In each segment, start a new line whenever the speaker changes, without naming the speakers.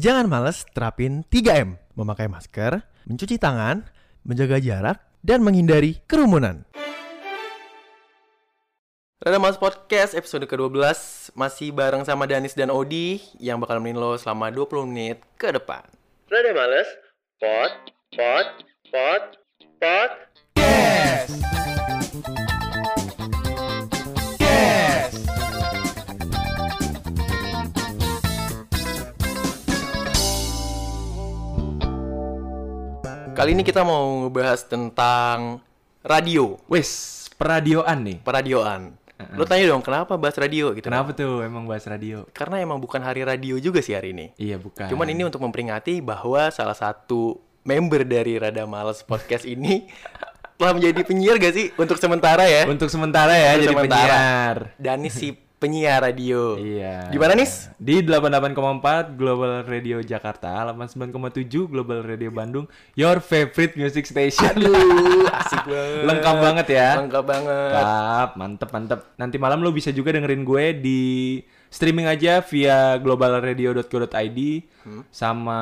Jangan males terapin 3M. Memakai masker, mencuci tangan, menjaga jarak, dan menghindari kerumunan. Rada Males Podcast episode ke-12 Masih bareng sama Danis dan Odi Yang bakal nemenin lo selama 20 menit ke depan Rada Males Pod, Pod, Pod, Pod Yes! Yes! Kali ini kita mau ngebahas tentang radio,
Wes, peradioan nih.
peradioan. Lo tanya dong, kenapa bahas radio gitu?
Kenapa tuh emang bahas radio?
Karena emang bukan hari radio juga sih hari ini.
Iya, bukan.
Cuman ini untuk memperingati bahwa salah satu member dari Rada Males Podcast ini telah menjadi penyiar gak sih untuk sementara ya?
untuk sementara ya
Untuk
jadi
sementara.
penyiar.
Danis si penyiar radio.
Iya.
Di mana Nis?
Di 88,4 Global Radio Jakarta, 89,7 Global Radio Bandung, your favorite music station.
Aduh, asik banget.
Lengkap banget ya.
Lengkap banget.
Lengkap, mantep mantep. Nanti malam lo bisa juga dengerin gue di streaming aja via globalradio.co.id
Hmm.
sama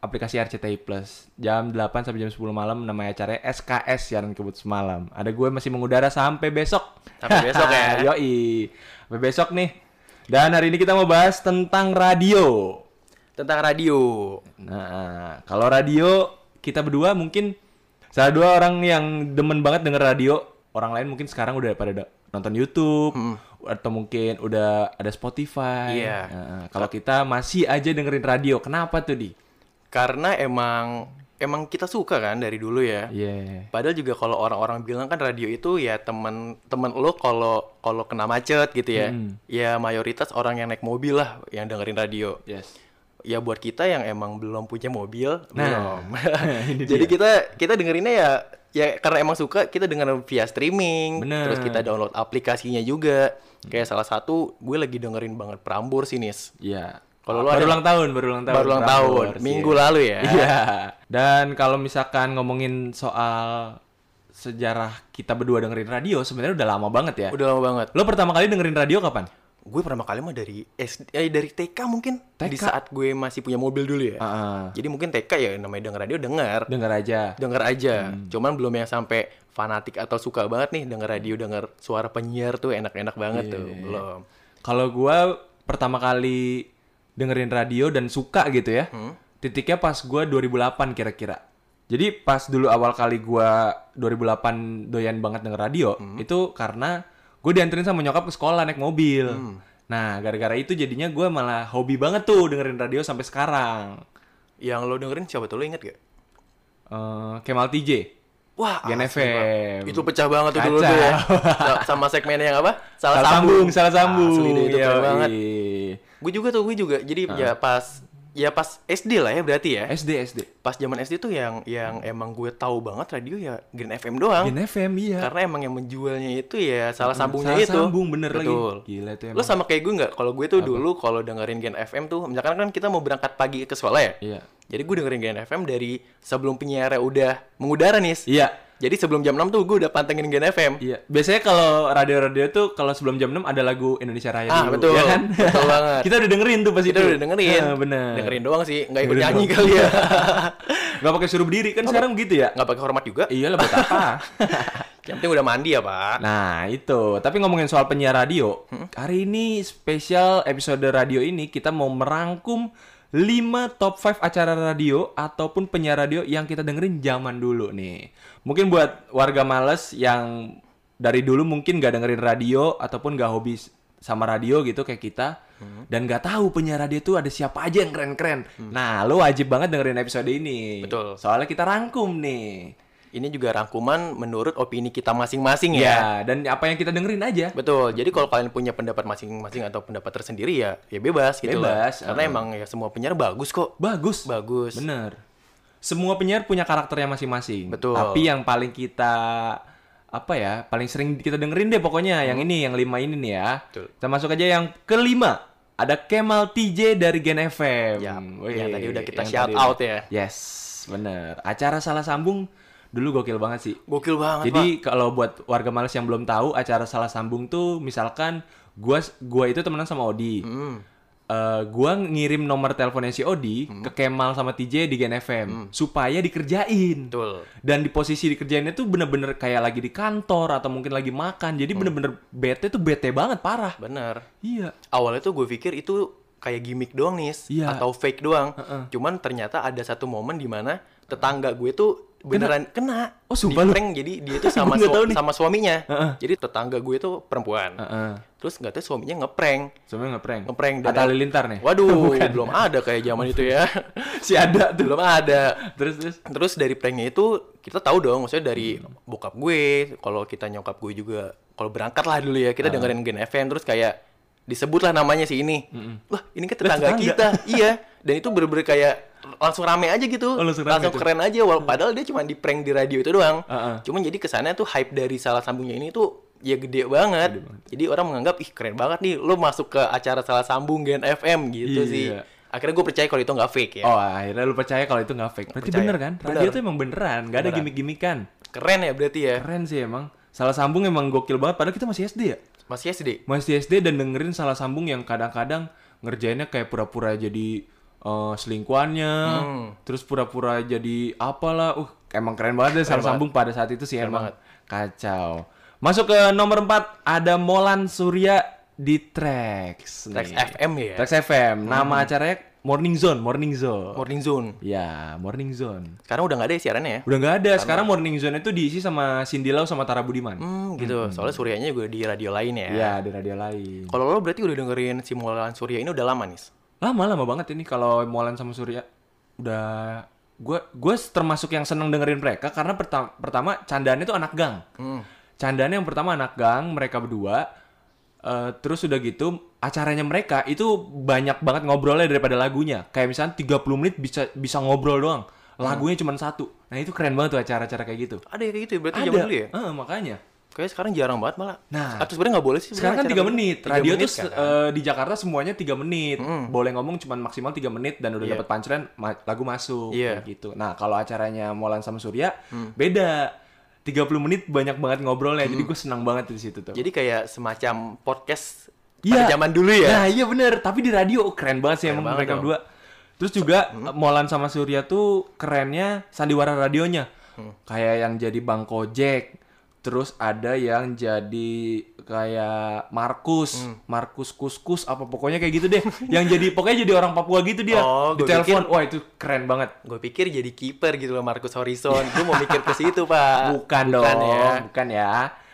aplikasi RCTI Plus. Jam 8 sampai jam 10 malam namanya acaranya SKS siaran kebut semalam. Ada gue masih mengudara sampai besok.
Sampai besok ya.
Yoi. Sampai besok nih. Dan hari ini kita mau bahas tentang radio.
Tentang radio.
Nah, kalau radio kita berdua mungkin salah dua orang yang demen banget denger radio. Orang lain mungkin sekarang udah pada da- nonton YouTube atau mungkin udah ada Spotify.
Iya.
Nah, kalau kita masih aja dengerin radio, kenapa tuh di?
Karena emang emang kita suka kan dari dulu ya.
Iya.
Padahal juga kalau orang-orang bilang kan radio itu ya temen temen lo kalau kalau kena macet gitu ya.
Hmm.
Ya mayoritas orang yang naik mobil lah yang dengerin radio.
Yes.
Ya buat kita yang emang belum punya mobil,
Nah,
belum. Jadi
dia.
kita kita dengerinnya ya ya karena emang suka kita dengerin via streaming,
Bener.
terus kita download aplikasinya juga. Kayak salah satu gue lagi dengerin banget Prambors ini. Nis.
Iya.
Kalau lu
baru
ada-
ulang tahun, baru ulang tahun.
Baru ulang tahun,
Prambors,
minggu
iya.
lalu ya.
Iya. Dan kalau misalkan ngomongin soal sejarah kita berdua dengerin radio, sebenarnya udah lama banget ya.
Udah lama banget.
Lo pertama kali dengerin radio kapan?
Gue pertama kali mah dari SD, eh, dari TK mungkin.
TK?
Di saat gue masih punya mobil dulu ya.
Heeh.
Jadi mungkin TK ya namanya denger radio denger.
Denger aja.
Denger aja.
Hmm.
Cuman belum yang sampai fanatik atau suka banget nih denger radio, denger suara penyiar tuh enak-enak banget tuh.
Iya.
Belum.
Kalau gua pertama kali dengerin radio dan suka gitu ya.
Hmm.
Titiknya pas gua 2008 kira-kira. Jadi pas dulu awal kali gua 2008 doyan banget denger radio,
Hmm.
itu karena gue dianterin sama nyokap ke sekolah naik mobil.
Hmm.
Nah, gara-gara itu jadinya gua malah hobi banget tuh dengerin radio sampai sekarang.
Yang lo dengerin siapa tuh lo inget gak?
Eh, Kemal TJ.
Wah,
Gen
asli,
FM.
Itu pecah banget tuh dulu tuh ya. Sa- Sama segmen yang apa?
Salah sambung, salah sambung.
Asli deh, itu keren banget. Gue juga tuh, gue juga. Jadi
Ah.
ya pas ya pas SD lah ya berarti ya.
SD SD.
Pas zaman SD tuh yang yang emang gue tahu banget radio ya Green FM doang.
Gen FM iya.
Karena emang yang menjualnya itu ya salah sambungnya
Salah
itu.
sambung bener
Betul.
lagi. Gila itu
Lo sama kayak gue nggak? Kalau gue tuh dulu kalau dengerin Gen FM tuh, misalkan kan kita mau berangkat pagi ke sekolah ya.
Iya.
Jadi gue dengerin Gen FM dari sebelum penyiarnya udah mengudara nih.
Iya.
Jadi sebelum jam 6 tuh gue udah pantengin Gen FM.
Iya. Biasanya kalau radio-radio tuh kalau sebelum jam 6 ada lagu Indonesia Raya
Ah,
dulu,
betul.
ya kan?
Betul banget.
Kita udah dengerin tuh pas
Kita
itu.
udah dengerin.
Ah, bener.
Dengerin doang sih, nggak ikut nyanyi
doang.
kali ya.
Gak pakai suruh berdiri kan sekarang gitu ya?
Nggak pakai hormat juga.
Iya lah buat apa?
Yang penting udah mandi ya, Pak.
nah, itu. Tapi ngomongin soal penyiar radio, hari ini spesial episode radio ini kita mau merangkum 5 top 5 acara radio ataupun penyiar radio yang kita dengerin zaman dulu nih. Mungkin buat warga males yang dari dulu mungkin gak dengerin radio ataupun gak hobi sama radio gitu kayak kita dan gak tahu penyiar radio itu ada siapa aja yang keren-keren. Nah, lo wajib banget dengerin episode ini.
Betul.
Soalnya kita rangkum nih.
Ini juga rangkuman menurut opini kita masing-masing ya.
Ya, dan apa yang kita dengerin aja.
Betul. Jadi kalau kalian punya pendapat masing-masing atau pendapat tersendiri ya, ya bebas gitu lah.
Bebas,
Karena
uh.
emang ya semua penyiar bagus kok.
Bagus.
Bagus.
Bener. Semua penyiar punya karakternya masing-masing.
Betul.
Tapi yang paling kita apa ya, paling sering kita dengerin deh pokoknya yang ini, yang lima ini nih ya.
Hmm. Betul.
Kita masuk aja yang kelima. Ada Kemal TJ dari Gen FM.
Ya,
Wih,
yang tadi udah kita shout out ya.
Yes, bener. Acara salah sambung dulu gokil banget sih.
Gokil banget,
Jadi kalau buat warga males yang belum tahu acara salah sambung tuh misalkan gua gua itu temenan sama Odi.
Hmm.
eh, gua ngirim nomor teleponnya si Odi
Hmm.
ke Kemal sama TJ di Gen FM supaya dikerjain.
Betul.
Dan di posisi dikerjainnya tuh bener-bener kayak lagi di kantor atau mungkin lagi makan. Jadi bener-bener bete tuh bete banget parah.
Bener.
Iya.
Awalnya tuh gue pikir itu kayak gimmick doang nih,
Iya.
atau fake doang. Cuman ternyata ada satu momen di mana tetangga gue tuh beneran kena.
Oh, sumpah lu?
Di-prank, jadi dia tuh sama su- sama suaminya. Jadi tetangga gue tuh perempuan.
Heeh.
Terus nggak tahu suaminya ngeprank.
Sebenarnya ngeprank.
Ngeprank dan-
Atta Halilintar nih.
Waduh,
Bukan.
belum ada kayak zaman itu ya.
si ada tuh.
belum ada.
Terus terus.
Terus dari pranknya itu kita tahu dong, maksudnya dari bokap gue, kalau kita nyokap gue juga, kalau berangkat lah dulu ya, kita
Ah.
dengerin Gen FM terus kayak disebutlah namanya si ini. Wah, ini kan tetangga,
tetangga.
kita. iya. Dan itu bener-bener kayak langsung rame aja gitu.
Oh, langsung rame tuh.
keren aja wal- padahal dia cuma di prank di radio itu doang.
Ah, ah.
Cuman jadi kesannya tuh hype dari salah sambungnya ini tuh ya gede banget. Jadi orang menganggap ih keren banget nih lo masuk ke acara salah sambung Gen FM gitu
Iya.
sih. Akhirnya gue percaya kalau itu nggak fake ya.
Oh akhirnya lu percaya kalau itu nggak fake. Berarti
Percaya.
bener kan? Radio
Bener.
tuh emang beneran, nggak ada gimmick-gimmickan.
Keren ya berarti ya.
Keren sih emang. Salah sambung emang gokil banget. Padahal kita masih SD ya.
Masih SD.
Masih SD dan dengerin salah sambung yang kadang-kadang ngerjainnya kayak pura-pura jadi eh, selingkuhannya,
Hmm.
terus pura-pura jadi apalah. Uh, emang keren banget deh
banget.
sambung pada saat itu sih
Keren
emang
banget.
kacau. Masuk ke nomor 4 ada Molan Surya di Trax.
Trax
nih.
FM ya.
Trax FM. Nama acaranya Morning Zone, Morning Zone.
Morning Zone.
Ya, Morning Zone.
Sekarang udah nggak ada ya siarannya ya?
Udah nggak ada. Sekarang Morning Zone itu diisi sama Cindy Lau sama Tara Budiman.
Hmm, gitu. Soalnya Suryanya juga di radio lain ya.
Iya, di radio lain.
Kalau lo berarti udah dengerin si Molan Surya ini udah lama nih.
Lama lama banget ini kalau Molan sama Surya. Udah gue gue termasuk yang seneng dengerin mereka karena pertama pertama candaannya tuh anak gang.
Hmm.
Candaannya yang pertama anak gang, mereka berdua. Eh, terus udah gitu acaranya mereka itu banyak banget ngobrolnya daripada lagunya. Kayak misalnya 30 menit bisa bisa ngobrol doang. Lagunya cuma satu. Nah, itu keren banget tuh acara-acara kayak gitu.
Ada ya kayak gitu ya? Berarti
Ada.
zaman dulu ya?
Eh, makanya.
Kayaknya sekarang jarang banget malah.
Nah.
Atau sebenarnya nggak boleh sih?
Sekarang kan
sebenarnya
3
acara
menit.
Tiga
Radio
menit
tuh
kan?
eh, di Jakarta semuanya 3 menit.
Mm.
Boleh ngomong cuma maksimal 3 menit dan udah
Iya.
dapat punchline ma- lagu masuk kayak gitu. Nah, kalau acaranya Molan sama Surya
Hmm.
beda. 30 menit banyak banget ngobrolnya. Jadi gue senang banget di situ tuh.
Jadi kayak semacam podcast pada zaman dulu ya?
Nah, iya bener. Tapi di radio keren banget sih
Keren
emang mereka berdua. Terus juga eh, Molan sama Surya tuh kerennya sandiwara radionya.
Hmm.
Kayak yang jadi Bang Kojek. Terus ada yang jadi kayak Markus,
Hmm.
Markus Kuskus apa pokoknya kayak gitu deh. yang jadi pokoknya jadi orang Papua gitu dia.
Oh,
di telepon. Wah, itu keren banget.
Gue pikir jadi kiper gitu loh Marcus Horizon. Gue mau mikir ke situ pak.
Bukan, dong,
ya.
bukan ya.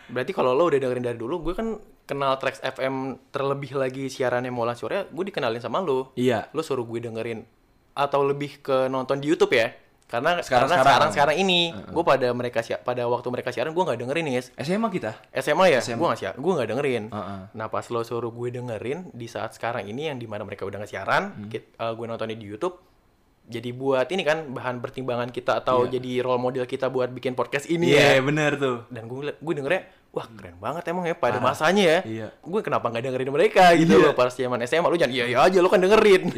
Berarti kalau lo udah dengerin dari dulu, gue kan kenal Trax FM terlebih lagi siarannya Molan Surya, gue dikenalin sama lo.
Iya.
Lo suruh gue dengerin atau lebih ke nonton di YouTube ya? Karena
Sekarang-
karena
sekarang.
sekarang sekarang ini, gue pada mereka si- pada waktu mereka siaran gue nggak dengerin nih.
SMA kita.
SMA ya,
SMA.
gue nggak siar, gue nggak dengerin.
Heeh.
Nah pas lo suruh gue dengerin di saat sekarang ini yang di mana mereka udah nggak siaran,
Hmm.
kit- eh, gue nontonnya di YouTube. Jadi buat ini kan bahan pertimbangan kita atau jadi role model kita buat bikin podcast ini ya.
Iya, bener tuh.
dan gue gue dengernya wah keren banget emang ya pada masanya ya.
Iya.
gue kenapa nggak dengerin mereka? Gitu
Iya.
loh pas zaman SMA lu jangan iya iya aja lu kan dengerin.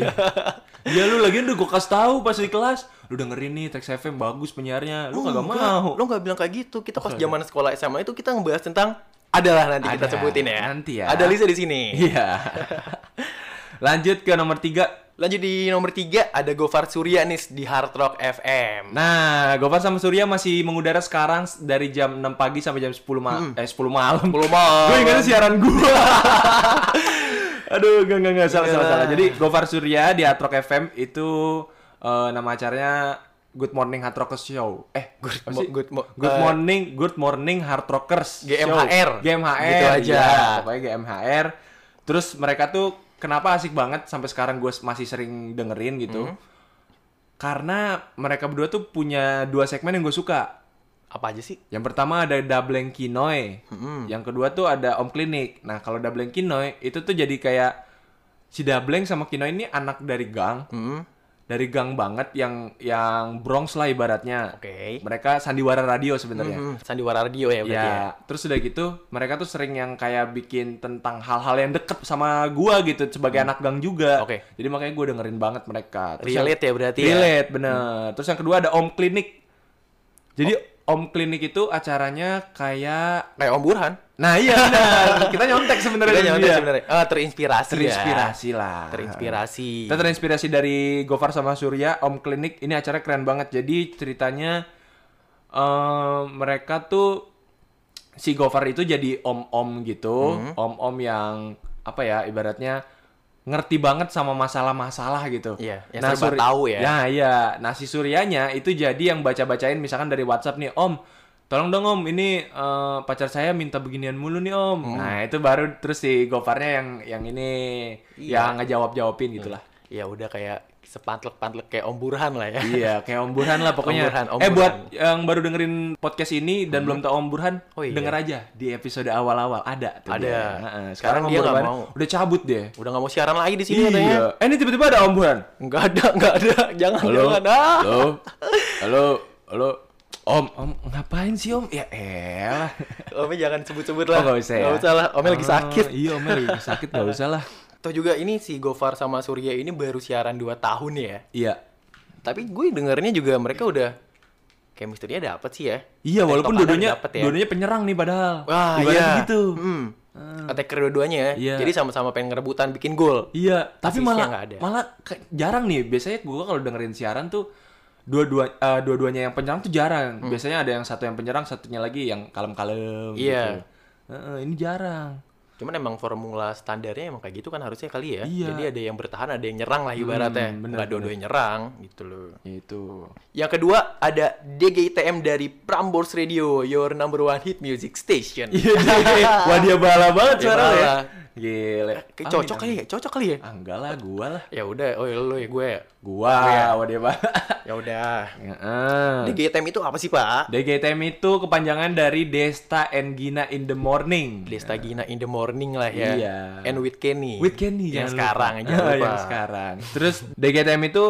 Ya lu lagi udah gue kasih tahu pas di kelas, lu dengerin nih Trax FM bagus penyiarnya, lu
Enggak,
mau.
lu nggak bilang kayak gitu. Kita pas zaman sekolah SMA itu kita ngebahas tentang adalah nanti kita
Ada,
sebutin ya.
Nanti ya.
ada list di sini.
Iya. Lanjut ke nomor tiga.
lanjut di nomor tiga ada Gofar Surya nih di Hard Rock FM
Nah, Gofar sama Surya masih mengudara sekarang dari jam 6 pagi sampai jam 10 ma eh 10 malam.
10 malam.
Gue ingatnya siaran gua. Aduh, enggak enggak enggak salah salah salah. Jadi Gofar Surya di Hard Rock FM itu eh, nama acaranya Good Morning Hard Rockers Show. Eh,
Good mo- good mo-
Good
eh,
Morning Good Morning Hard Rockers
GMHR.
Show. GMHR.
Gitu aja.
iya, pokoknya GMHR. Terus mereka tuh kenapa asik banget sampai sekarang gue masih sering dengerin gitu.
Hmm.
Karena mereka berdua tuh punya dua segmen yang gue suka.
apa aja sih
Yang pertama ada Dableng Kinoy.
Hmm.
Yang kedua tuh ada Om Klinik. Nah, kalau Dableng Kinoy itu tuh jadi kayak si Dableng sama Kinoy ini anak dari gang.
Hmm,
Dari gang banget yang yang Bronx lah ibaratnya.
oke
Mereka sandiwara radio sebenarnya.
Hmm, sandiwara radio ya berarti ya,
Ya, terus udah gitu, mereka tuh sering yang kayak bikin tentang hal-hal yang deket sama gua gitu sebagai anak gang juga.
Oke.
Jadi makanya gua dengerin banget mereka. Terus yang-
relate ya berarti ya
Relate, bener. Terus yang kedua ada Om Klinik. Jadi Om Klinik itu acaranya kayak
Kayak Om Burhan.
Nah iya benar. Kita nyontek sebenarnya
Kita nyontek sebenarnya. Ah, terinspirasi. ya.
Terinspirasi lah.
Terinspirasi.
Kita terinspirasi dari Gofar sama Surya, Om Klinik. Ini acara keren banget. Jadi ceritanya eh, mereka tuh si Gofar itu jadi om-om gitu,
Hmm.
om-om yang apa ya ibaratnya ngerti banget sama masalah-masalah gitu.
Iya, yang serba tahu ya.
Nah, iya. Nah, si Suryanya itu jadi yang baca-bacain misalkan dari WhatsApp nih, Om, tolong dong Om, ini eh, pacar saya minta beginian mulu nih Om.
Hmm.
Nah, itu baru terus si Gofarnya yang yang ini
Iya.
yang ngejawab-jawabin gitu lah.
Ya udah kayak sepantlek-pantlek kayak Om Burhan lah ya.
iya, kayak Om Burhan lah pokoknya.
Om Burhan, Om
eh
Burhan.
buat yang baru dengerin podcast ini dan belum tahu Om Burhan,
Oh, iya.
denger aja di episode awal-awal ada tuh
Ada.
dia.
Sekarang
Sekarang Om
dia
Burhan
mau.
udah cabut deh.
Udah nggak mau siaran lagi di sini katanya.
Iya. Eh ini tiba-tiba ada Om Burhan.
Enggak ada, enggak ada. Jangan,
Halo.
jangan. Ah.
Halo. Halo. Halo. Om, Om ngapain sih Om? Ya elah.
Omnya jangan sebut-sebut
Oh,
lah.
nggak usah ya?
Nggak usah lah. Omnya lagi
Ah,
sakit.
Iya, Omnya lagi sakit gak usah lah.
Toh juga ini si Gofar sama Surya ini baru siaran 2 tahun ya.
Iya.
Tapi gue dengernya juga mereka udah chemistry-nya dapet sih ya.
Iya, walaupun dua-duanya
ya.
penyerang nih padahal.
Wah, iya.
gitu.
Hmm. Attacker dua-duanya ya.
Iya.
Jadi sama-sama pengen ngerebutan bikin gol.
Iya, tapi
Asisnya
malah
nggak ada.
malah jarang nih. Biasanya gua kalau dengerin siaran tuh dua-dua eh, dua-duanya yang penyerang tuh jarang. Biasanya ada yang satu yang penyerang, satunya lagi yang kalem-kalem
Iya.
gitu. Heeh, ini jarang.
Cuman emang formula standarnya emang kayak gitu kan harusnya kali ya.
Iya.
Jadi ada yang bertahan, ada yang nyerang lah ibaratnya.
Hmm, bener,
Nggak dua-duanya nyerang gitu loh.
Itu.
Yang kedua ada DGITM dari Prambors Radio, your number one hit music station.
Iya. Wah dia bala banget suara lo ya. Gile.
Cocok kali ya, cocok kali ya.
Ah, enggak lah, gua lah.
Ya udah, oh ya lu ya gue. ya.
Gua,
Iya.
wah dia bala.
Ya udah. DGITM itu apa sih, Pak?
DGTM itu kepanjangan dari Desta and Gina in the Morning.
Desta Gina in the morning lah ya.
Iya.
And with Kenny.
With Kenny
Yang sekarang jangan lupa.
yang sekarang. Terus DGTM itu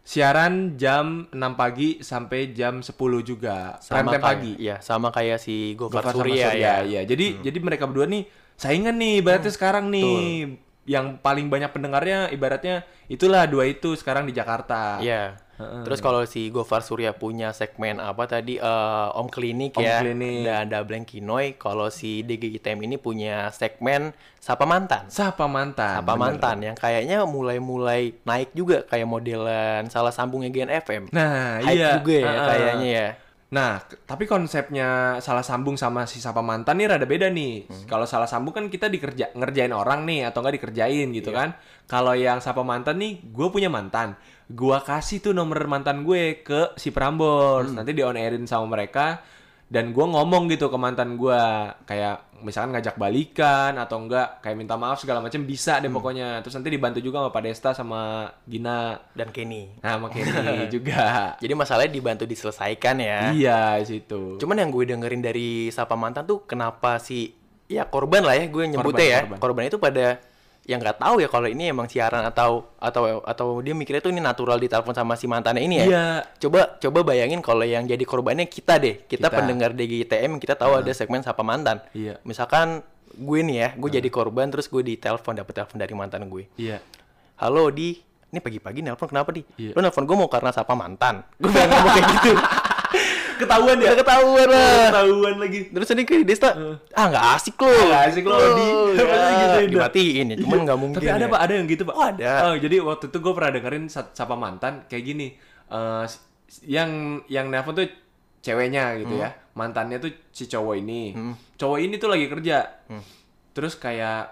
siaran jam 6 pagi sampai jam 10 juga. Prime time
kayak-
pagi.
Iya, sama kayak si Gofar,
sama
Surya,
Surya,
ya.
iya. Jadi jadi mereka berdua nih saingan nih ibaratnya sekarang nih. Yang paling banyak pendengarnya ibaratnya itulah dua itu sekarang di Jakarta.
Iya. Terus kalau si Gofar Surya punya segmen apa tadi eh, Om Klinik
Om
ya
Klinik.
dan Dableng Kinoy. Kalau si DGITM ini punya segmen Sapa Mantan.
Sapa mantan.
Sapa
bener.
Mantan yang kayaknya mulai-mulai naik juga kayak modelan salah sambungnya Gen FM.
Nah,
Hype
iya.
juga ya
Heeh.
kayaknya ya.
Nah, tapi konsepnya salah sambung sama si sapa mantan nih rada beda nih.
Hmm.
Kalau salah sambung kan kita dikerja ngerjain orang nih atau enggak dikerjain gitu kan. Kalau yang sapa mantan nih, gue punya mantan. Gua kasih tuh nomor mantan gue ke si Prambors.
Hmm.
Nanti di on airin sama mereka dan gua ngomong gitu ke mantan gua kayak misalkan ngajak balikan atau enggak kayak minta maaf segala macam bisa
Hmm.
deh pokoknya. Terus nanti dibantu juga sama Pak Desta sama Gina.
Dan Kenny.
Nah, sama Kenny juga.
Jadi masalahnya dibantu diselesaikan ya.
Iya, situ.
Cuman yang gue dengerin dari Sapa Mantan tuh kenapa si ya korban lah ya gue nyebutnya ya.
korban.
Korban. itu pada yang nggak tahu ya kalau ini emang siaran atau atau atau dia mikirnya tuh ini natural ditelepon sama si mantannya ini ya.
Iya.
Coba coba bayangin kalau yang jadi korbannya kita deh. Kita,
Kita.
pendengar DGITM kita tahu ada segmen Sapa Mantan.
Iya.
Misalkan gue nih ya, gue jadi korban terus gue ditelepon dapet telepon dari mantan gue.
Iya.
Halo di, ini pagi-pagi nelpon kenapa di?
Iya.
Lo nelpon gue mau karena sapa mantan. Gue pengen ngomong kayak gitu.
Ketahuan ya?
Ketahuan lah.
Ketahuan lagi.
Terus ini kayak Desta, ah nggak asik lo.
Nggak asik lo, Di.
Ya,
gitu,
dimatiin ya, cuman nggak mungkin.
Tapi ada
ya.
pak, ada yang gitu pak.
Oh, ada.
Oh, jadi waktu itu gue pernah dengerin sapa mantan kayak gini. Eh, s- yang yang nelpon tuh ceweknya gitu
Hmm.
ya. Mantannya tuh si cowok ini. Cowok ini tuh lagi kerja.
Hmm.
Terus kayak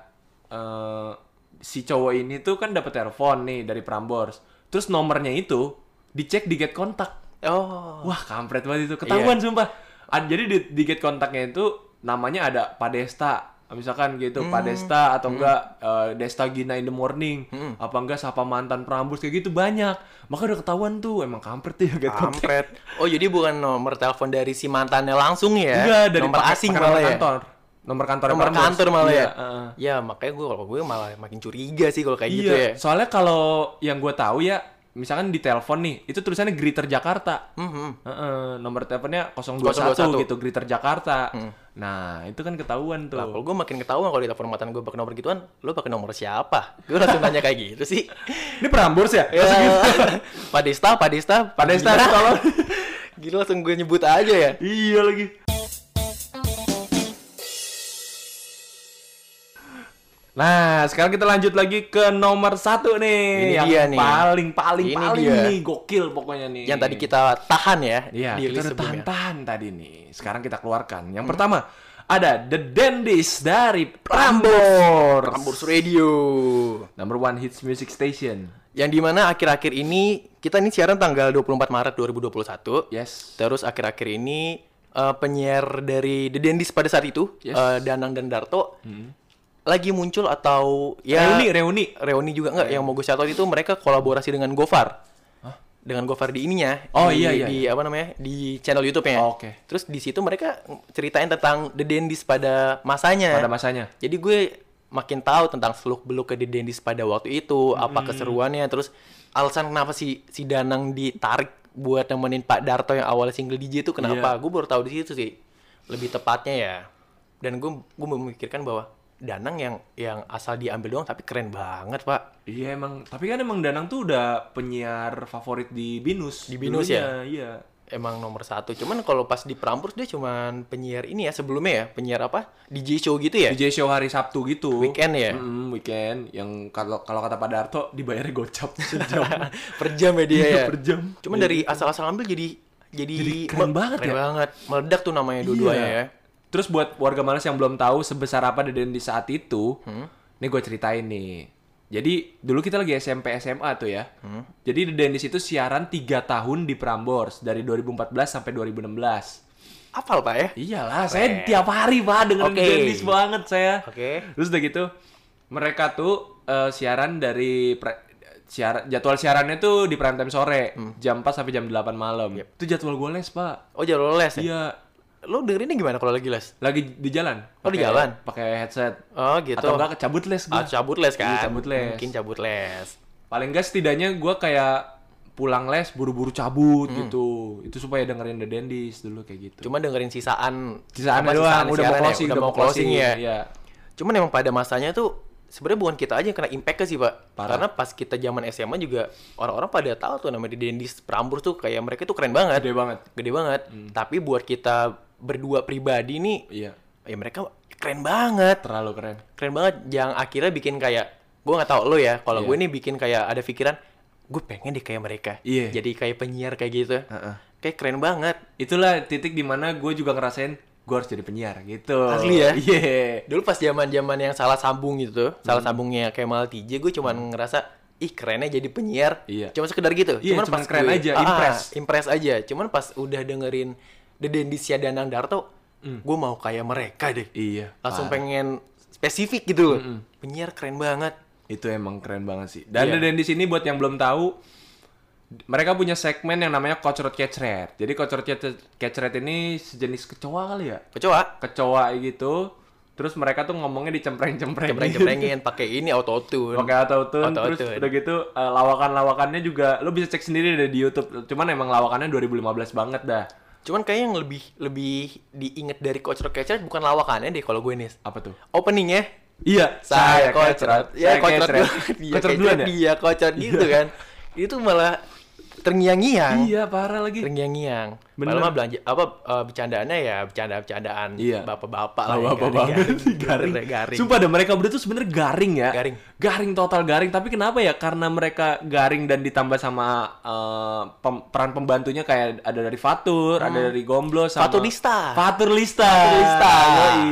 eh, si cowok ini tuh kan dapet telepon nih dari Prambors. Terus nomornya itu dicek di get kontak.
Oh.
Wah, kampret banget itu. Ketahuan sumpah. Ad- jadi di, di get kontaknya itu namanya ada Pak Desta. Misalkan gitu, Pak Desta atau enggak eh, Desta Gina in the morning. Apa enggak Sapa Mantan Prambors kayak gitu banyak. Maka udah ketahuan tuh emang kampret tuh ya get kontak.
Kampret. Oh jadi bukan nomor telepon dari si mantannya langsung ya?
Enggak, dari
nomor
pakai-
asing malah
nomor
ya.
kantor. Nomor kantor
Nomor kantor malah ya.
heeh.
Ya makanya gue kalau gue malah makin curiga sih kalau kayak
Iya,
gitu ya.
soalnya kalau yang gue tahu ya, misalkan di telepon nih, itu tulisannya Greater Jakarta.
Mhm.
Heeh, nomor teleponnya 021,
021.
gitu, Greater Jakarta. Nah, itu kan ketahuan tuh.
Lah, kalau gue makin ketahuan kalau di telepon mantan gue pakai nomor gituan, lo pakai nomor siapa? Gue langsung nanya kayak gitu sih.
Ini Prambors ya?
Ya. Pak Desta gimana?
tolong.
Gila langsung gue nyebut aja ya.
Iya lagi. Nah, sekarang kita lanjut lagi ke nomor satu nih.
Ini
yang
dia nih.
paling paling
Ini
paling
dia.
nih gokil pokoknya nih.
Yang tadi kita tahan ya
Iya, kita udah
sebelumnya.
tahan-tahan tadi nih. Sekarang kita keluarkan. Yang pertama ada The Dandies dari Prambors.
Prambors Radio.
Number one hits music station.
Yang di mana akhir-akhir ini kita ini siaran tanggal 24 Maret 2021.
Yes.
Terus akhir-akhir ini eh, penyiar dari The Dandies pada saat itu,
Yes.
eh, Danang dan Darto, lagi muncul atau ya
Reuni, reuni.
reuni juga nggak? Yang mau gue shoutout itu mereka kolaborasi dengan Gofar. Dengan Gofar di ininya.
Oh,
di,
iya, iya,
Di apa namanya? Di channel YouTube-nya.
Oh, oke.
Terus di situ mereka ceritain tentang The Dandies pada masanya.
Pada masanya.
Jadi gue makin tahu tentang seluk beluk ke The Dandies pada waktu itu, apa keseruannya, terus alasan kenapa si si Danang ditarik buat nemenin Pak Darto yang awalnya single DJ itu kenapa?
Iya.
Gue baru tahu di situ sih. Lebih tepatnya ya. Dan gue gue memikirkan bahwa Danang yang yang asal diambil doang tapi keren banget, Pak.
Iya emang, tapi kan emang Danang tuh udah penyiar favorit di Binus.
Di Binus
dulunya, Iya.
Emang nomor satu. Cuman kalau pas di Prambors dia cuman penyiar ini ya sebelumnya ya, penyiar apa? DJ show gitu ya?
DJ show hari Sabtu gitu.
Weekend ya?
Mm, weekend. Yang kalau kalau kata Pak Darto dibayarnya gocap sejam.
per jam ya dia ya.
per jam.
Cuman dari asal-asal ambil jadi jadi,
Jadi keren banget
keren
ya?
banget. Meledak tuh namanya dua-duanya
Iya.
ya.
Terus buat warga Males yang belum tahu sebesar apa Deden di saat itu,
Hmm?
nih gue ceritain nih. Jadi dulu kita lagi SMP SMA tuh ya.
Hmm?
Jadi The Dendis itu siaran 3 tahun di Prambors dari 2014 sampai 2016.
Apal Pak ya?
Iyalah, saya tiap hari pak dengerin
Oke.
The Dendis banget saya.
Oke.
Terus udah gitu, mereka tuh eh, siaran dari pre- siaran jadwal siarannya tuh di prime time sore,
Hmm.
jam 4 sampai jam 8 malam. Itu jadwal gue les, Pak.
Oh jalur les ya?
Iya,
Lo dengerinnya gimana kalau lagi les?
lagi di jalan.
Oh, di jalan?
Pakai headset.
Oh gitu.
Atau enggak cabut les gue.
Ah, cabut les kan?
Iya, cabut les.
Mungkin cabut les.
Paling enggak setidaknya gue kayak pulang les buru-buru cabut
Hmm.
gitu. Itu supaya dengerin The Dendis dulu kayak gitu.
Cuma dengerin sisaan.
Sisaan
apa,
doang,
sisaan
udah mau
ya,
closing,
udah mau closing ya.
Iya.
Cuman emang pada masanya tuh sebenarnya bukan kita aja yang kena impact sih pak.
Parah.
Karena pas kita zaman SMA juga orang-orang pada tahu tuh namanya di Dendis Prambors tuh kayak mereka tuh keren banget.
Gede banget. Hmm.
Gede banget. Tapi buat kita berdua pribadi nih,
Iya.
ya mereka keren banget.
Terlalu keren.
Keren banget. Yang akhirnya bikin kayak, gue nggak tahu lo ya. Kalau
Iya.
gue nih bikin kayak ada pikiran, gue pengen deh kayak mereka.
Iya.
Jadi kayak penyiar kayak gitu.
Heeh.
Kayak keren banget.
Itulah titik di mana gue juga ngerasain gue harus jadi penyiar gitu.
Asli ya?
Iya.
Dulu pas zaman zaman yang salah sambung gitu tuh, salah
Hmm.
sambungnya Kemal TJ, gue cuman ngerasa ih kerennya jadi penyiar.
Iya.
Cuma sekedar gitu.
Iya, cuman keren aja,
ah,
impress.
impress aja. Cuman pas udah dengerin The Dendisya Danang Darto, gue mau kayak mereka deh.
Iya.
Langsung
parah.
pengen spesifik gitu loh. Penyiar keren banget.
Itu emang keren banget sih. Dan
Iya.
The Dendis ini buat yang belum tahu, mereka punya segmen yang namanya Kocrot Kecret. Jadi Kocrot Kecret ini sejenis kecoa kali ya?
Kecoa,
Kecoa gitu. Terus mereka tuh ngomongnya dicempreng-cempreng.
cempreng-cemprengin pakai ini auto tune.
Pakai autotune, terus
Autotune.
udah gitu eh, lawakan-lawakannya juga lo bisa cek sendiri deh di YouTube. Cuman emang lawakannya 2015 banget dah.
Cuman kayak yang lebih lebih diinget dari Kocrot Kecret bukan lawakannya deh kalau gue nih.
Apa tuh?
Openingnya
Iya,
saya kocrot. Ya
Saya
kocrot
kecret.
duluan. Dia
Kocrot
kecrot,
duluan ya?
Dia kocrot gitu kan. Itu malah terngiang-ngiang.
Iya, parah lagi.
Terngiang-ngiang. Padahal mah belanja apa eh, bercandaannya ya bercanda-bercandaan
Iya.
bapak-bapak lah. ya,
Bapak banget sih, garing.
Bener, garing.
Sumpah deh mereka berdua tuh sebenarnya garing ya.
Garing.
Garing total garing. Tapi kenapa ya? Karena mereka garing dan ditambah sama eh, pem- peran pembantunya kayak ada dari Fatur, ada dari Gomblo sama
Hmm. Fatur Lista.
Fatur Lista.
Fatur Lista.
Yoi.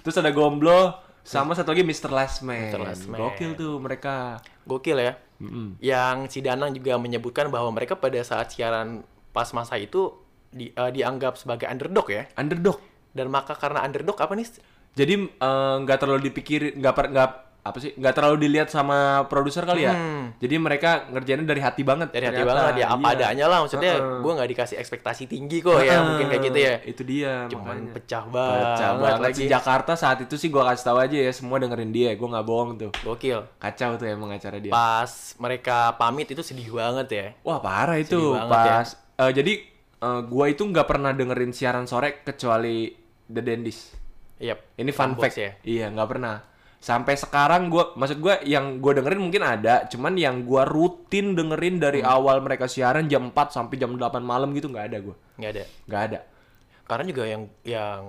Terus ada Gomblo sama satu lagi Mr. Last Man.
Mr. Last Man.
Gokil tuh mereka.
Gokil ya.
Mm-mm.
Yang si Danang juga menyebutkan bahwa mereka pada saat siaran pas masa itu di- eh, dianggap sebagai underdog ya.
Underdog.
Dan maka karena underdog apa nih?
Jadi eh, nggak terlalu dipikirin, nggak nggak apa sih, nggak terlalu dilihat sama produser kali ya.
Hmm.
Jadi mereka ngerjainnya dari hati banget.
Dari hati
ternyata.
banget ya apa
Iya.
adanya lah maksudnya
Heeh.
gue nggak dikasih ekspektasi tinggi kok ya mungkin kayak gitu ya.
Itu dia.
Cuman
makanya.
pecah banget,
Pecah banget
lagi.
sih Jakarta saat itu sih gua kasih tahu aja ya semua dengerin dia. Gua nggak bohong tuh.
Gokil.
Kacau tuh emang acara dia.
Pas mereka pamit itu sedih banget ya.
Wah parah itu
Sedih banget ya.
pas. eh, jadi eh, gua itu nggak pernah dengerin siaran sore kecuali The Dendis.
Iya.
Ini fun fact
ya.
Iya nggak pernah. Sampai sekarang gua maksud gua yang gua dengerin mungkin ada, cuman yang gua rutin dengerin dari
Hmm.
awal mereka siaran jam 4 sampai jam 8 malam gitu nggak ada gua.
Nggak ada.
Nggak ada.
Karena juga yang yang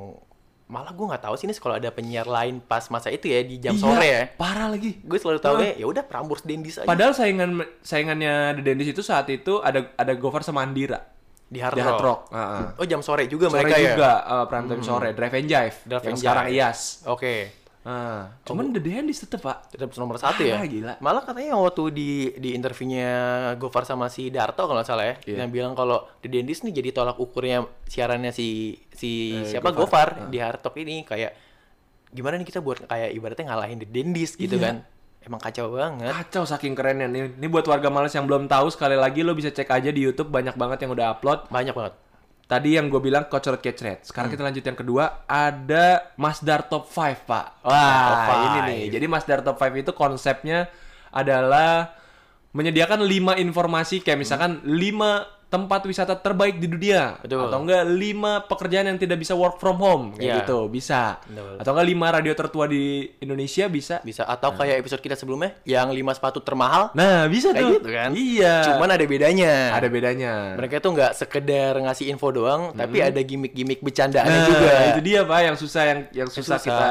malah gue nggak tahu sih nih kalau ada penyiar lain pas masa itu ya di jam
Iya,
sore ya.
Parah lagi.
Gue selalu tahu ya udah Prambors Dendis aja
Padahal saingan saingannya The Dendis itu saat itu ada ada Gofar sama Andira.
di Hard Rock.
Hard Rock. Heeh.
Oh jam sore juga
Sore
mereka ya.
juga uh, prime time sore, Drive and Jive.
Drive
yang
and
sekarang
Jive.
IAS.
Oke.
Ah, cuman The Dendis tetep, Pak.
Tetap nomor satu ya.
Ah, gila.
Malah katanya waktu di di interviewnya Gofar sama si Darto kalau nggak salah ya,
Iya.
yang bilang kalau The Dendis nih jadi tolak ukurnya siarannya si si
Eh,
siapa
Gofar.
Gofar, di Hard Rock ini kayak gimana nih kita buat kayak ibaratnya ngalahin The Dendis gitu
Iya.
kan. Emang kacau banget.
Kacau saking kerennya nih. Ini buat warga males yang belum tahu sekali lagi lo bisa cek aja di YouTube banyak banget yang udah upload.
Banyak banget.
Tadi yang gue bilang Kocor.
Hmm.
Sekarang kita lanjut yang kedua. Ada Masdar Top 5, Pak. Wah,
Top
ini
five.
nih. Jadi Masdar Top 5 itu konsepnya adalah menyediakan 5 informasi kayak misalkan 5 tempat wisata terbaik di dunia
Betul.
atau enggak 5 pekerjaan yang tidak bisa work from home kayak
Iya.
gitu bisa
Betul.
atau enggak 5 radio tertua di Indonesia bisa
Bisa atau kayak episode kita sebelumnya yang 5 sepatu termahal.
nah bisa
Kayak
tuh
gitu kan.
iya
Cuman ada bedanya.
ada bedanya
Mereka tuh nggak sekedar ngasih info doang, tapi ada gimmick-gimmick bercandaannya
Nah,
juga.
itu dia pak yang susah yang yang susah,
susah.
kita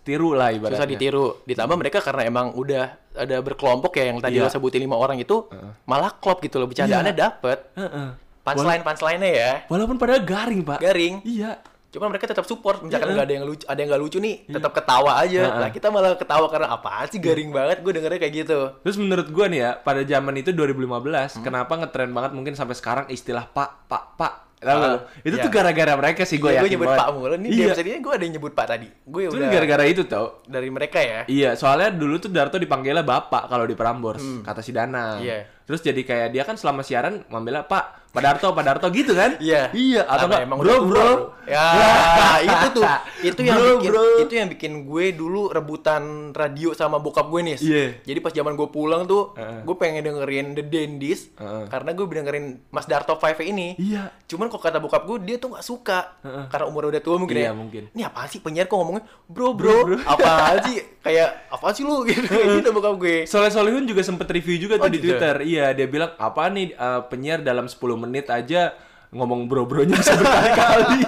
tiru lah ibaratnya.
Susah ditiru. Ditambah mereka karena emang udah ada berkelompok ya yang tadi
Iya.
lo sebutin lima orang itu malah klop gitu loh bercandaannya dapet.
Heeh.
Punchline punchline-nya ya
Walaupun padahal garing pak.
garing.
Iya.
Cuma mereka tetap support. Misalkan nggak ada yang lucu, ada yang nggak lucu nih, tetap ketawa aja. Nah kita malah ketawa karena apaan sih garing banget. Gue dengernya kayak gitu.
Terus menurut gua nih ya pada zaman itu 2015
Hmm.
kenapa ngetren banget mungkin sampai sekarang istilah pak pak pak. Tahu
Ah,
lu? Itu
iya.
tuh gara-gara mereka sih gue
Gue
yakin
nyebut
banget.
Pak mulu. Nih
iya.
ini gue ada yang nyebut Pak tadi. Gue
Itu
udah
gara-gara itu tau.
dari mereka ya.
Iya, soalnya dulu tuh Darto dipanggilnya bapak kalau di Prambors, kata si.
Hmm. Iya.
Terus jadi kayak dia kan selama siaran manggilnya Pak, Pak Darto, Pak Darto gitu kan?
Iya.
Iya, atau enggak
emang
bro, bro.
bro. Ya, itu tuh. Itu yang
Bro,
bikin
bro.
itu yang bikin gue dulu rebutan radio sama bokap gue nih.
Iya.
Jadi pas zaman gue pulang tuh,
Heeh.
gue pengen dengerin The Dendis
Heeh.
karena gue dengerin Mas Darto Five ini.
Iya.
Cuman kok kata bokap gue dia tuh nggak suka
Heeh.
karena umur udah tua mungkin
Iya,
ya.
mungkin.
Ini apaan sih penyiar kok ngomongnya bro bro, apaan sih kayak apaan sih lu gitu gitu bokap gue.
Soleh Solihun juga sempet review juga tuh
Oh,
di
gitu?
Twitter. Iya, dia bilang apa nih uh, penyiar dalam 10 menit aja ngomong bro-bronya bisa berkali-kali.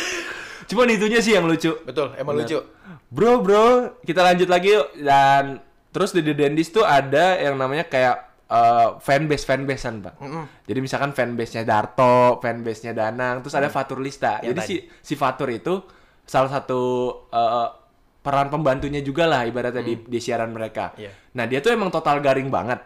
Cuman itunya sih yang lucu.
Betul, emang
Bener.
lucu.
Bro, bro, kita lanjut lagi yuk. Dan terus di The Dendis tuh ada yang namanya kayak uh, fanbase fanbasean pak. Jadi misalkan fanbase-nya Darto, fanbase-nya Danang, terus ada Fatur Lista.
Yang
Jadi
tadi.
si si Fatur itu salah satu uh, peran pembantunya juga lah ibaratnya di, di siaran mereka.
Iya.
Nah dia tuh emang total garing banget.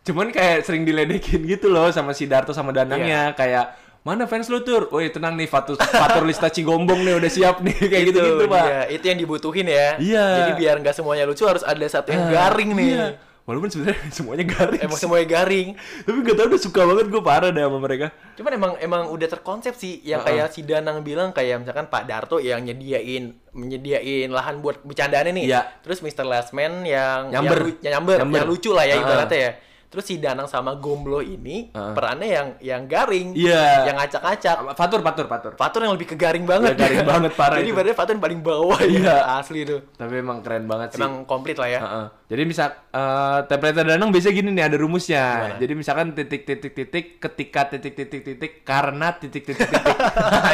Cuman kayak sering diledekin gitu loh sama si Darto sama Danangnya kayak mana fans lu tur? Woi tenang nih Fatur Fatur Lista Cigombong nih udah siap nih kayak gitu gitu pak.
Iya, itu yang dibutuhin ya.
Iya.
Jadi biar nggak semuanya lucu harus ada satu yang garing nih.
Iya. Walaupun sebenarnya semuanya garing.
Emang semuanya garing.
Tapi gak tau udah suka banget gue parah deh sama mereka.
Cuman emang emang udah terkonsep sih yang kayak si Danang bilang kayak misalkan Pak Darto yang nyediain menyediain lahan buat bercandaannya nih.
Iya.
Terus Mr. Lastman yang
Nyamber.
yang, nyamber,
Nyamber.
yang lucu lah ya
Ah.
ibaratnya ya. Terus si Danang sama Gomblo ini
Ah.
perannya yang yang garing,
Iya.
yang ngacak-ngacak.
Fatur, Fatur, Fatur.
Fatur yang lebih ke garing banget.
Ya, garing banget, parah
Jadi ibaratnya Fatur yang paling bawah
Iya.
ya asli tuh.
Tapi emang keren banget sih.
Emang komplit lah ya.
Heeh. Jadi misal eh template Danang biasanya gini nih ada rumusnya.
Gimana?
Jadi misalkan titik titik titik ketika titik titik titik karena titik titik titik.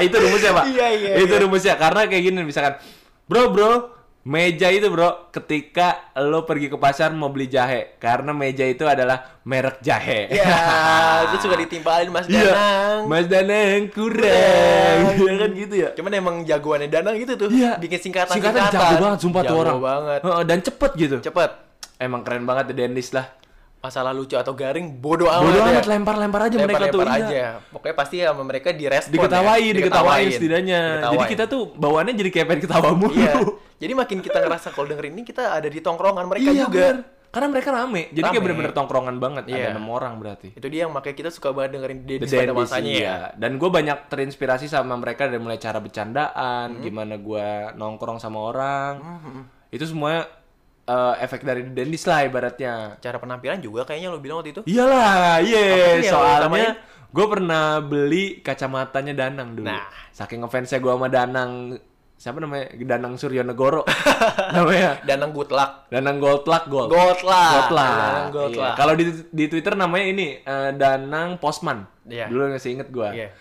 itu rumusnya, Pak.
Iya, iya,
Itu
iya.
rumusnya karena kayak gini misalkan Bro, bro, meja itu, Bro, ketika lo pergi ke pasar mau beli jahe karena meja itu adalah merek jahe.
Ya, itu juga ditimpalin Mas
Iya.
Danang.
Mas Danang kurang. Ya kan gitu ya.
Cuman emang jagoannya Danang gitu tuh.
Iya.
Bikin singkatan
Singkatan jago banget sumpah tuh
Jago
orang.
banget.
Heeh, dan cepet gitu.
Cepet.
Emang keren banget The Dentist lah.
Masalah lucu atau garing bodoh amat
Bodoh
ya.
amat lempar-lempar aja mereka tuh.
Lempar-lempar
iya.
aja. Pokoknya pasti sama mereka direspon
Diketawain,
ya.
diketawain setidaknya. Jadi
Diketawain.
kita tuh bawaannya jadi kayak pengen ketawa mulu.
Iya. Jadi makin kita ngerasa kalau dengerin ini kita ada di tongkrongan mereka
Iya,
juga.
bener. Karena mereka rame. Jadi kayak
Rame.
bener-bener tongkrongan banget.
Iya.
Ada enam orang berarti.
Itu dia yang makanya kita suka banget dengerin Dedis pada masanya ya.
iya. Dan gue banyak terinspirasi sama mereka dari mulai cara bercandaan,
Hmm.
gimana gue nongkrong sama orang. Itu semuanya eh, efek dari The Dentist lah ibaratnya.
Cara penampilan juga kayaknya lo bilang waktu itu.
Iyalah, iya.
lo
Soalnya gue pernah beli kacamatanya Danang dulu.
Nah.
Saking ngefansnya gue sama Danang siapa namanya Danang Suryonegoro namanya
Danang luck.
Danang Goldluck Gold
Gold luck.
Goldluck. Iya.
luck.
Kalau di di Twitter namanya ini eh, Danang Posman.
Iya.
Dulu masih inget gua.
Iya.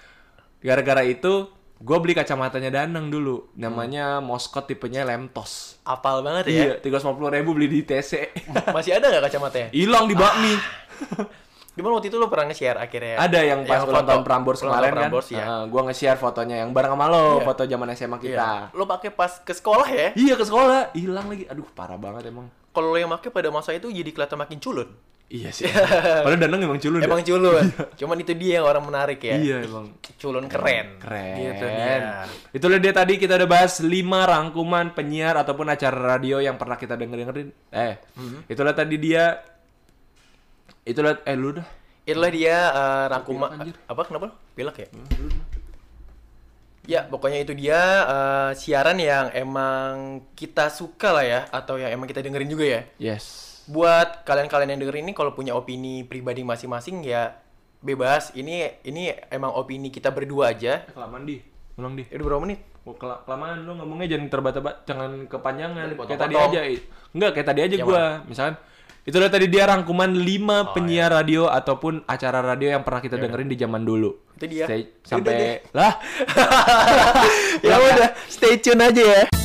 Gara-gara itu gue beli kacamatanya Danang dulu. Namanya Moskot tipenya Lemtos.
Apal banget ya.
Iya, tiga ratus ribu beli di TC.
Masih ada nggak kacamatanya?
Hilang di bakmi.
Gimana waktu itu lo pernah nge-share akhirnya?
Ada yang pas ulang
foto-
tahun Prambors
ulang
kemarin kan.
Prambors, ya.
gue nge-share fotonya yang bareng sama lo,
Iya.
foto zaman SMA kita.
Iya. Lo pakai pas ke sekolah ya?
Iya ke sekolah, hilang lagi. Aduh, parah banget emang.
Kalau lo yang pakai pada masa itu jadi kelihatan makin culun.
Iya sih. Padahal Danang emang culun. ya?
Emang culun. Cuman itu dia yang orang menarik ya.
Iya emang.
Culun keren.
Keren.
Gitu dia.
Itulah dia tadi kita udah bahas 5 rangkuman penyiar ataupun acara radio yang pernah kita denger-dengerin. Eh,
Mhm.
itulah tadi dia Itulah eh lu dah.
Itulah dia eh, rangkuman apa kenapa? Pilek ya? Ya, pokoknya itu dia eh, siaran yang emang kita suka lah ya atau yang emang kita dengerin juga ya.
Yes.
Buat kalian-kalian yang dengerin ini kalau punya opini pribadi masing-masing ya bebas. Ini ini emang opini kita berdua aja.
Eh, kelamaan di. Ulang di.
Eh, udah berapa menit?
Oh, kela- kelamaan lu ngomongnya jangan terbata-bata, jangan kepanjangan.
Jadi
Kayak tadi aja. Enggak, kayak tadi aja
Yang
gua. Misalkan itulah tadi dia rangkuman 5
Oh,
penyiar
iya.
radio ataupun acara radio yang pernah kita dengerin di zaman dulu.
Itu dia.
Stay-
Udah
sampai lah
ya udah, stay tune aja ya.